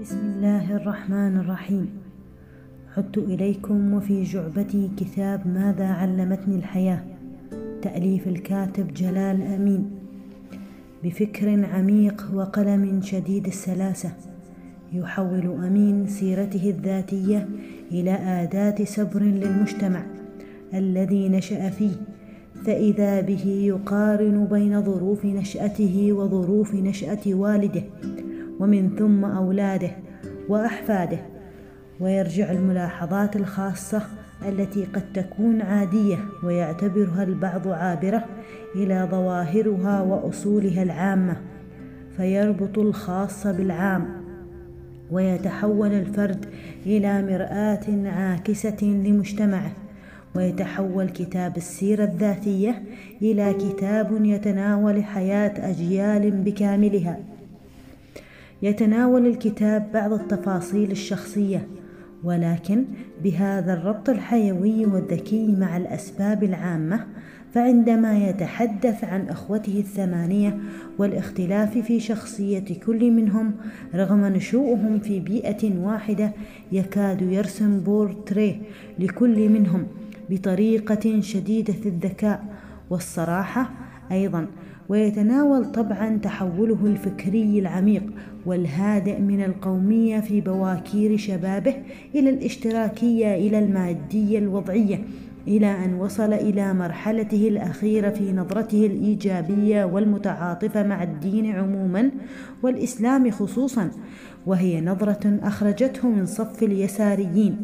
بسم الله الرحمن الرحيم. عدت إليكم وفي جعبتي كتاب ماذا علمتني الحياة. تأليف الكاتب جلال أمين. بفكر عميق وقلم شديد السلاسة. يحول أمين سيرته الذاتية إلى آداة سبر للمجتمع الذي نشأ فيه. فإذا به يقارن بين ظروف نشأته وظروف نشأة والده. ومن ثم أولاده وأحفاده ويرجع الملاحظات الخاصة التي قد تكون عادية ويعتبرها البعض عابرة إلى ظواهرها وأصولها العامة فيربط الخاص بالعام ويتحول الفرد إلى مرآة عاكسة لمجتمعه ويتحول كتاب السيرة الذاتية إلى كتاب يتناول حياة أجيال بكاملها. يتناول الكتاب بعض التفاصيل الشخصية ولكن بهذا الربط الحيوي والذكي مع الأسباب العامة فعندما يتحدث عن إخوته الثمانية والاختلاف في شخصية كل منهم رغم نشوئهم في بيئة واحدة يكاد يرسم بورتريه لكل منهم بطريقة شديدة الذكاء والصراحة أيضا ويتناول طبعا تحوله الفكري العميق والهادئ من القومية في بواكير شبابه إلى الاشتراكية إلى المادية الوضعية إلى أن وصل إلى مرحلته الأخيرة في نظرته الإيجابية والمتعاطفة مع الدين عموما والإسلام خصوصا وهي نظرة أخرجته من صف اليساريين.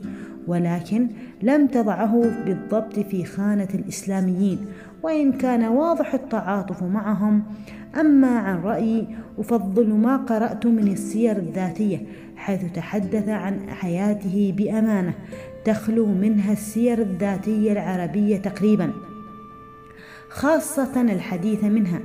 ولكن لم تضعه بالضبط في خانة الإسلاميين وإن كان واضح التعاطف معهم. أما عن رأيي أفضل ما قرأت من السير الذاتية حيث تحدث عن حياته بأمانة تخلو منها السير الذاتية العربية تقريبا خاصة الحديث منها.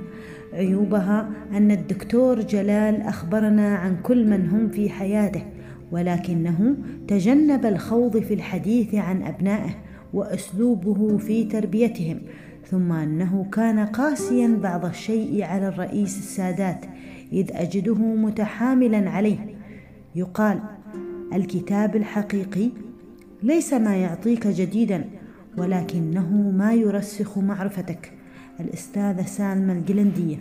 عيوبها أن الدكتور جلال أخبرنا عن كل من هم في حياته ولكنه تجنب الخوض في الحديث عن أبنائه وأسلوبه في تربيتهم ثم أنه كان قاسيا بعض الشيء على الرئيس السادات إذ أجده متحاملا عليه. يقال الكتاب الحقيقي ليس ما يعطيك جديدا ولكنه ما يرسخ معرفتك. الاستاذه سالمه القلنديه